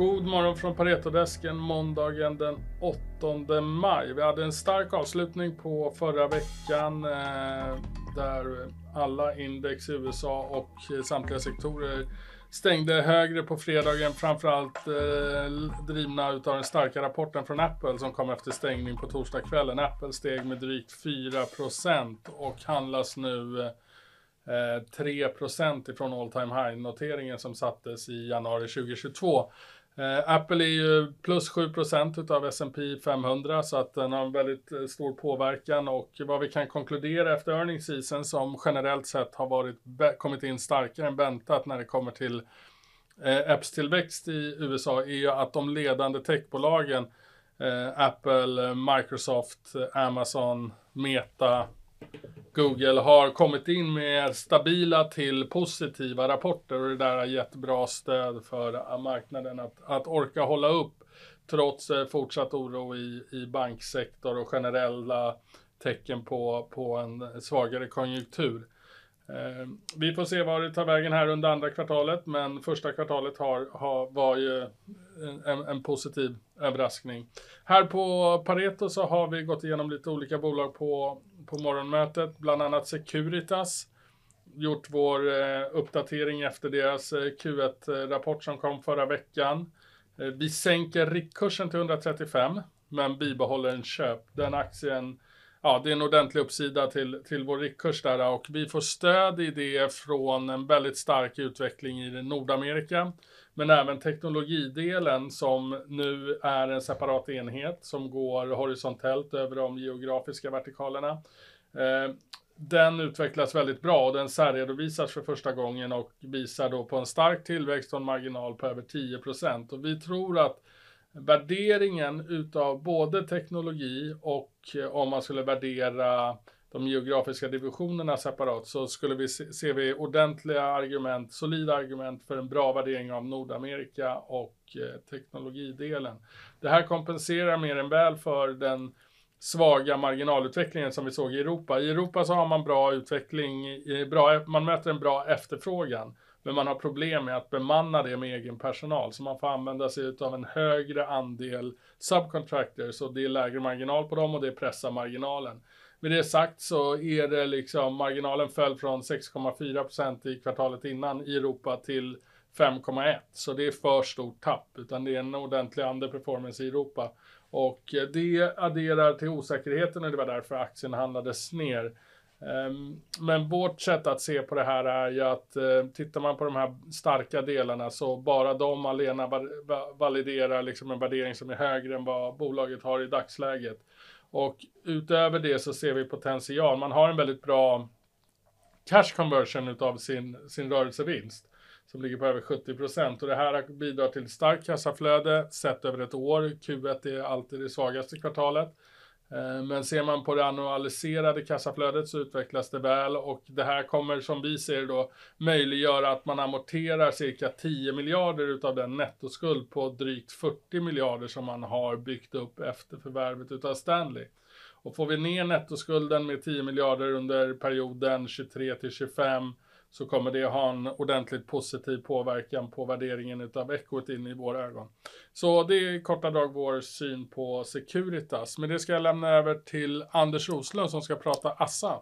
God morgon från Paretodesken måndagen den 8 maj. Vi hade en stark avslutning på förra veckan eh, där alla index i USA och samtliga sektorer stängde högre på fredagen, framförallt eh, drivna utav den starka rapporten från Apple som kom efter stängning på torsdagskvällen. Apple steg med drygt 4% och handlas nu eh, 3 ifrån all time high-noteringen som sattes i januari 2022. Eh, Apple är ju plus 7% utav S&P 500 så att den har en väldigt eh, stor påverkan. Och vad vi kan konkludera efter earnings season som generellt sett har varit, kommit in starkare än väntat när det kommer till eh, apps-tillväxt i USA är ju att de ledande techbolagen Apple, Microsoft, Amazon, Meta, Google har kommit in med stabila till positiva rapporter och det där har gett bra stöd för marknaden att, att orka hålla upp trots eh, fortsatt oro i, i banksektor och generella tecken på, på en svagare konjunktur. Eh, vi får se var det tar vägen här under andra kvartalet, men första kvartalet har, har, var ju en, en, positiv överraskning. Här på Pareto så har vi gått igenom lite olika bolag på, på morgonmötet, bland annat Securitas. Gjort vår eh, uppdatering efter deras eh, Q1-rapport som kom förra veckan. Eh, vi sänker riktkursen till 135, men bibehåller en köp. Den aktien ja, det är en ordentlig uppsida till, till vår riktkurs där och vi får stöd i det från en väldigt stark utveckling i Nordamerika. Men även teknologidelen som nu är en separat enhet som går horisontellt över de geografiska vertikalerna. Eh, den utvecklas väldigt bra och den särredovisas för första gången och visar då på en stark tillväxt och en marginal på över 10 Och vi tror att värderingen utav både teknologi och eh, om man skulle värdera de geografiska divisionerna separat så skulle vi se, ser vi ordentliga argument, solida argument för en bra värdering av Nordamerika och eh, teknologidelen. Det här kompenserar mer än väl för den svaga marginalutvecklingen som vi såg i Europa. I Europa så har man bra utveckling, bra, man möter en bra efterfrågan. Men man har problem med att bemanna det med egen personal. Så man får använda sig av en högre andel subcontractors och det är lägre marginal på dem och det pressar marginalen. Med det sagt så är det liksom marginalen föll från 6,4% i kvartalet innan i Europa till 5,1 så det är för stort tapp utan det är en ordentlig underperformance i Europa och det adderar till osäkerheten och det var därför aktien handlades ner. Ehm, men vårt sätt att se på det här är ju att eh, tittar man på de här starka delarna så bara de alena validerar liksom en värdering som är högre än vad bolaget har i dagsläget. Och utöver det så ser vi potential. Man har en väldigt bra cash conversion utav sin, sin rörelsevinst som ligger på över 70 procent och det här bidrar till starkt kassaflöde sett över ett år. Q1 är alltid det svagaste kvartalet. Eh, men ser man på det annualiserade kassaflödet så utvecklas det väl och det här kommer som vi ser då möjliggöra att man amorterar cirka 10 miljarder utav den nettoskuld på drygt 40 miljarder som man har byggt upp efter förvärvet utav Stanley. Och får vi ner nettoskulden med 10 miljarder under perioden 23 till 25 så kommer det ha en ordentligt positiv påverkan på värderingen utav in i våra ögon. Så det är i korta drag vår syn på Securitas. Men det ska jag lämna över till Anders Roslund som ska prata Assa.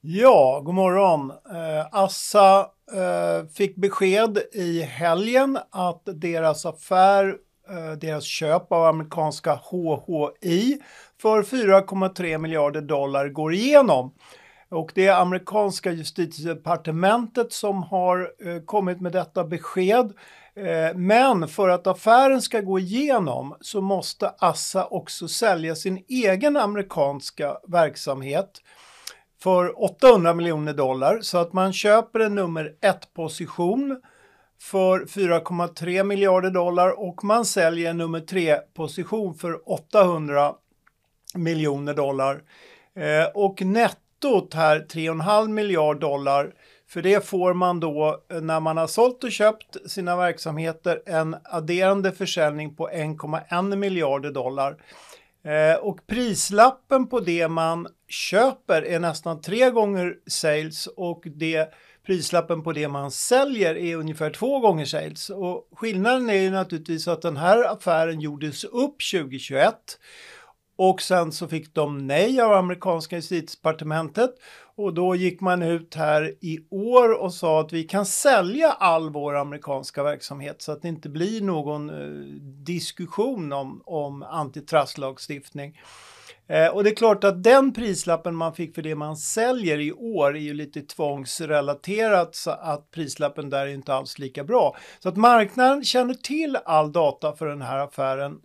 Ja, god morgon. Eh, Assa eh, fick besked i helgen att deras affär, eh, deras köp av amerikanska HHI för 4,3 miljarder dollar går igenom. Och det är amerikanska justitiedepartementet som har eh, kommit med detta besked. Eh, men för att affären ska gå igenom så måste Assa också sälja sin egen amerikanska verksamhet för 800 miljoner dollar så att man köper en nummer ett position för 4,3 miljarder dollar och man säljer en nummer tre position för 800 miljoner dollar. Eh, och netto nettot här 3,5 miljard dollar. För det får man då eh, när man har sålt och köpt sina verksamheter en adderande försäljning på 1,1 miljarder dollar. Eh, och prislappen på det man köper är nästan tre gånger sales och det prislappen på det man säljer är ungefär två gånger sales. Och skillnaden är ju naturligtvis att den här affären gjordes upp 2021 och sen så fick de nej av amerikanska justitiedepartementet och då gick man ut här i år och sa att vi kan sälja all vår amerikanska verksamhet så att det inte blir någon eh, diskussion om, om antitrustlagstiftning. Eh, och det är klart att den prislappen man fick för det man säljer i år är ju lite tvångsrelaterat så att prislappen där är inte alls lika bra. Så att marknaden känner till all data för den här affären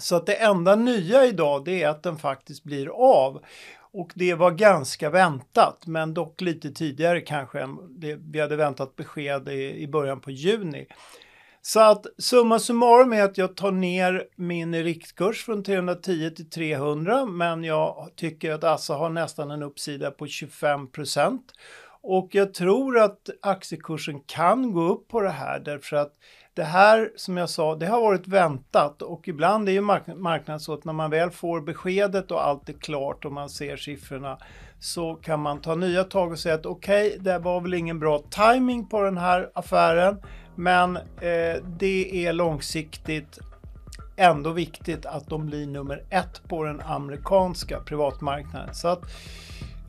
så att det enda nya idag det är att den faktiskt blir av. Och det var ganska väntat, men dock lite tidigare kanske än det, vi hade väntat besked i, i början på juni. Så att summa summarum är att jag tar ner min riktkurs från 310 till 300, men jag tycker att Assa har nästan en uppsida på 25 procent. Och jag tror att aktiekursen kan gå upp på det här därför att det här som jag sa, det har varit väntat och ibland är ju mark marknaden så att när man väl får beskedet och allt är klart och man ser siffrorna så kan man ta nya tag och säga att okej, okay, det var väl ingen bra timing på den här affären, men eh, det är långsiktigt ändå viktigt att de blir nummer ett på den amerikanska privatmarknaden. Så att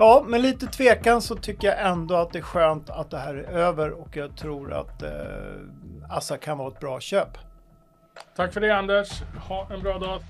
Ja, med lite tvekan så tycker jag ändå att det är skönt att det här är över och jag tror att eh, Assa kan vara ett bra köp. Tack för det Anders. Ha en bra dag.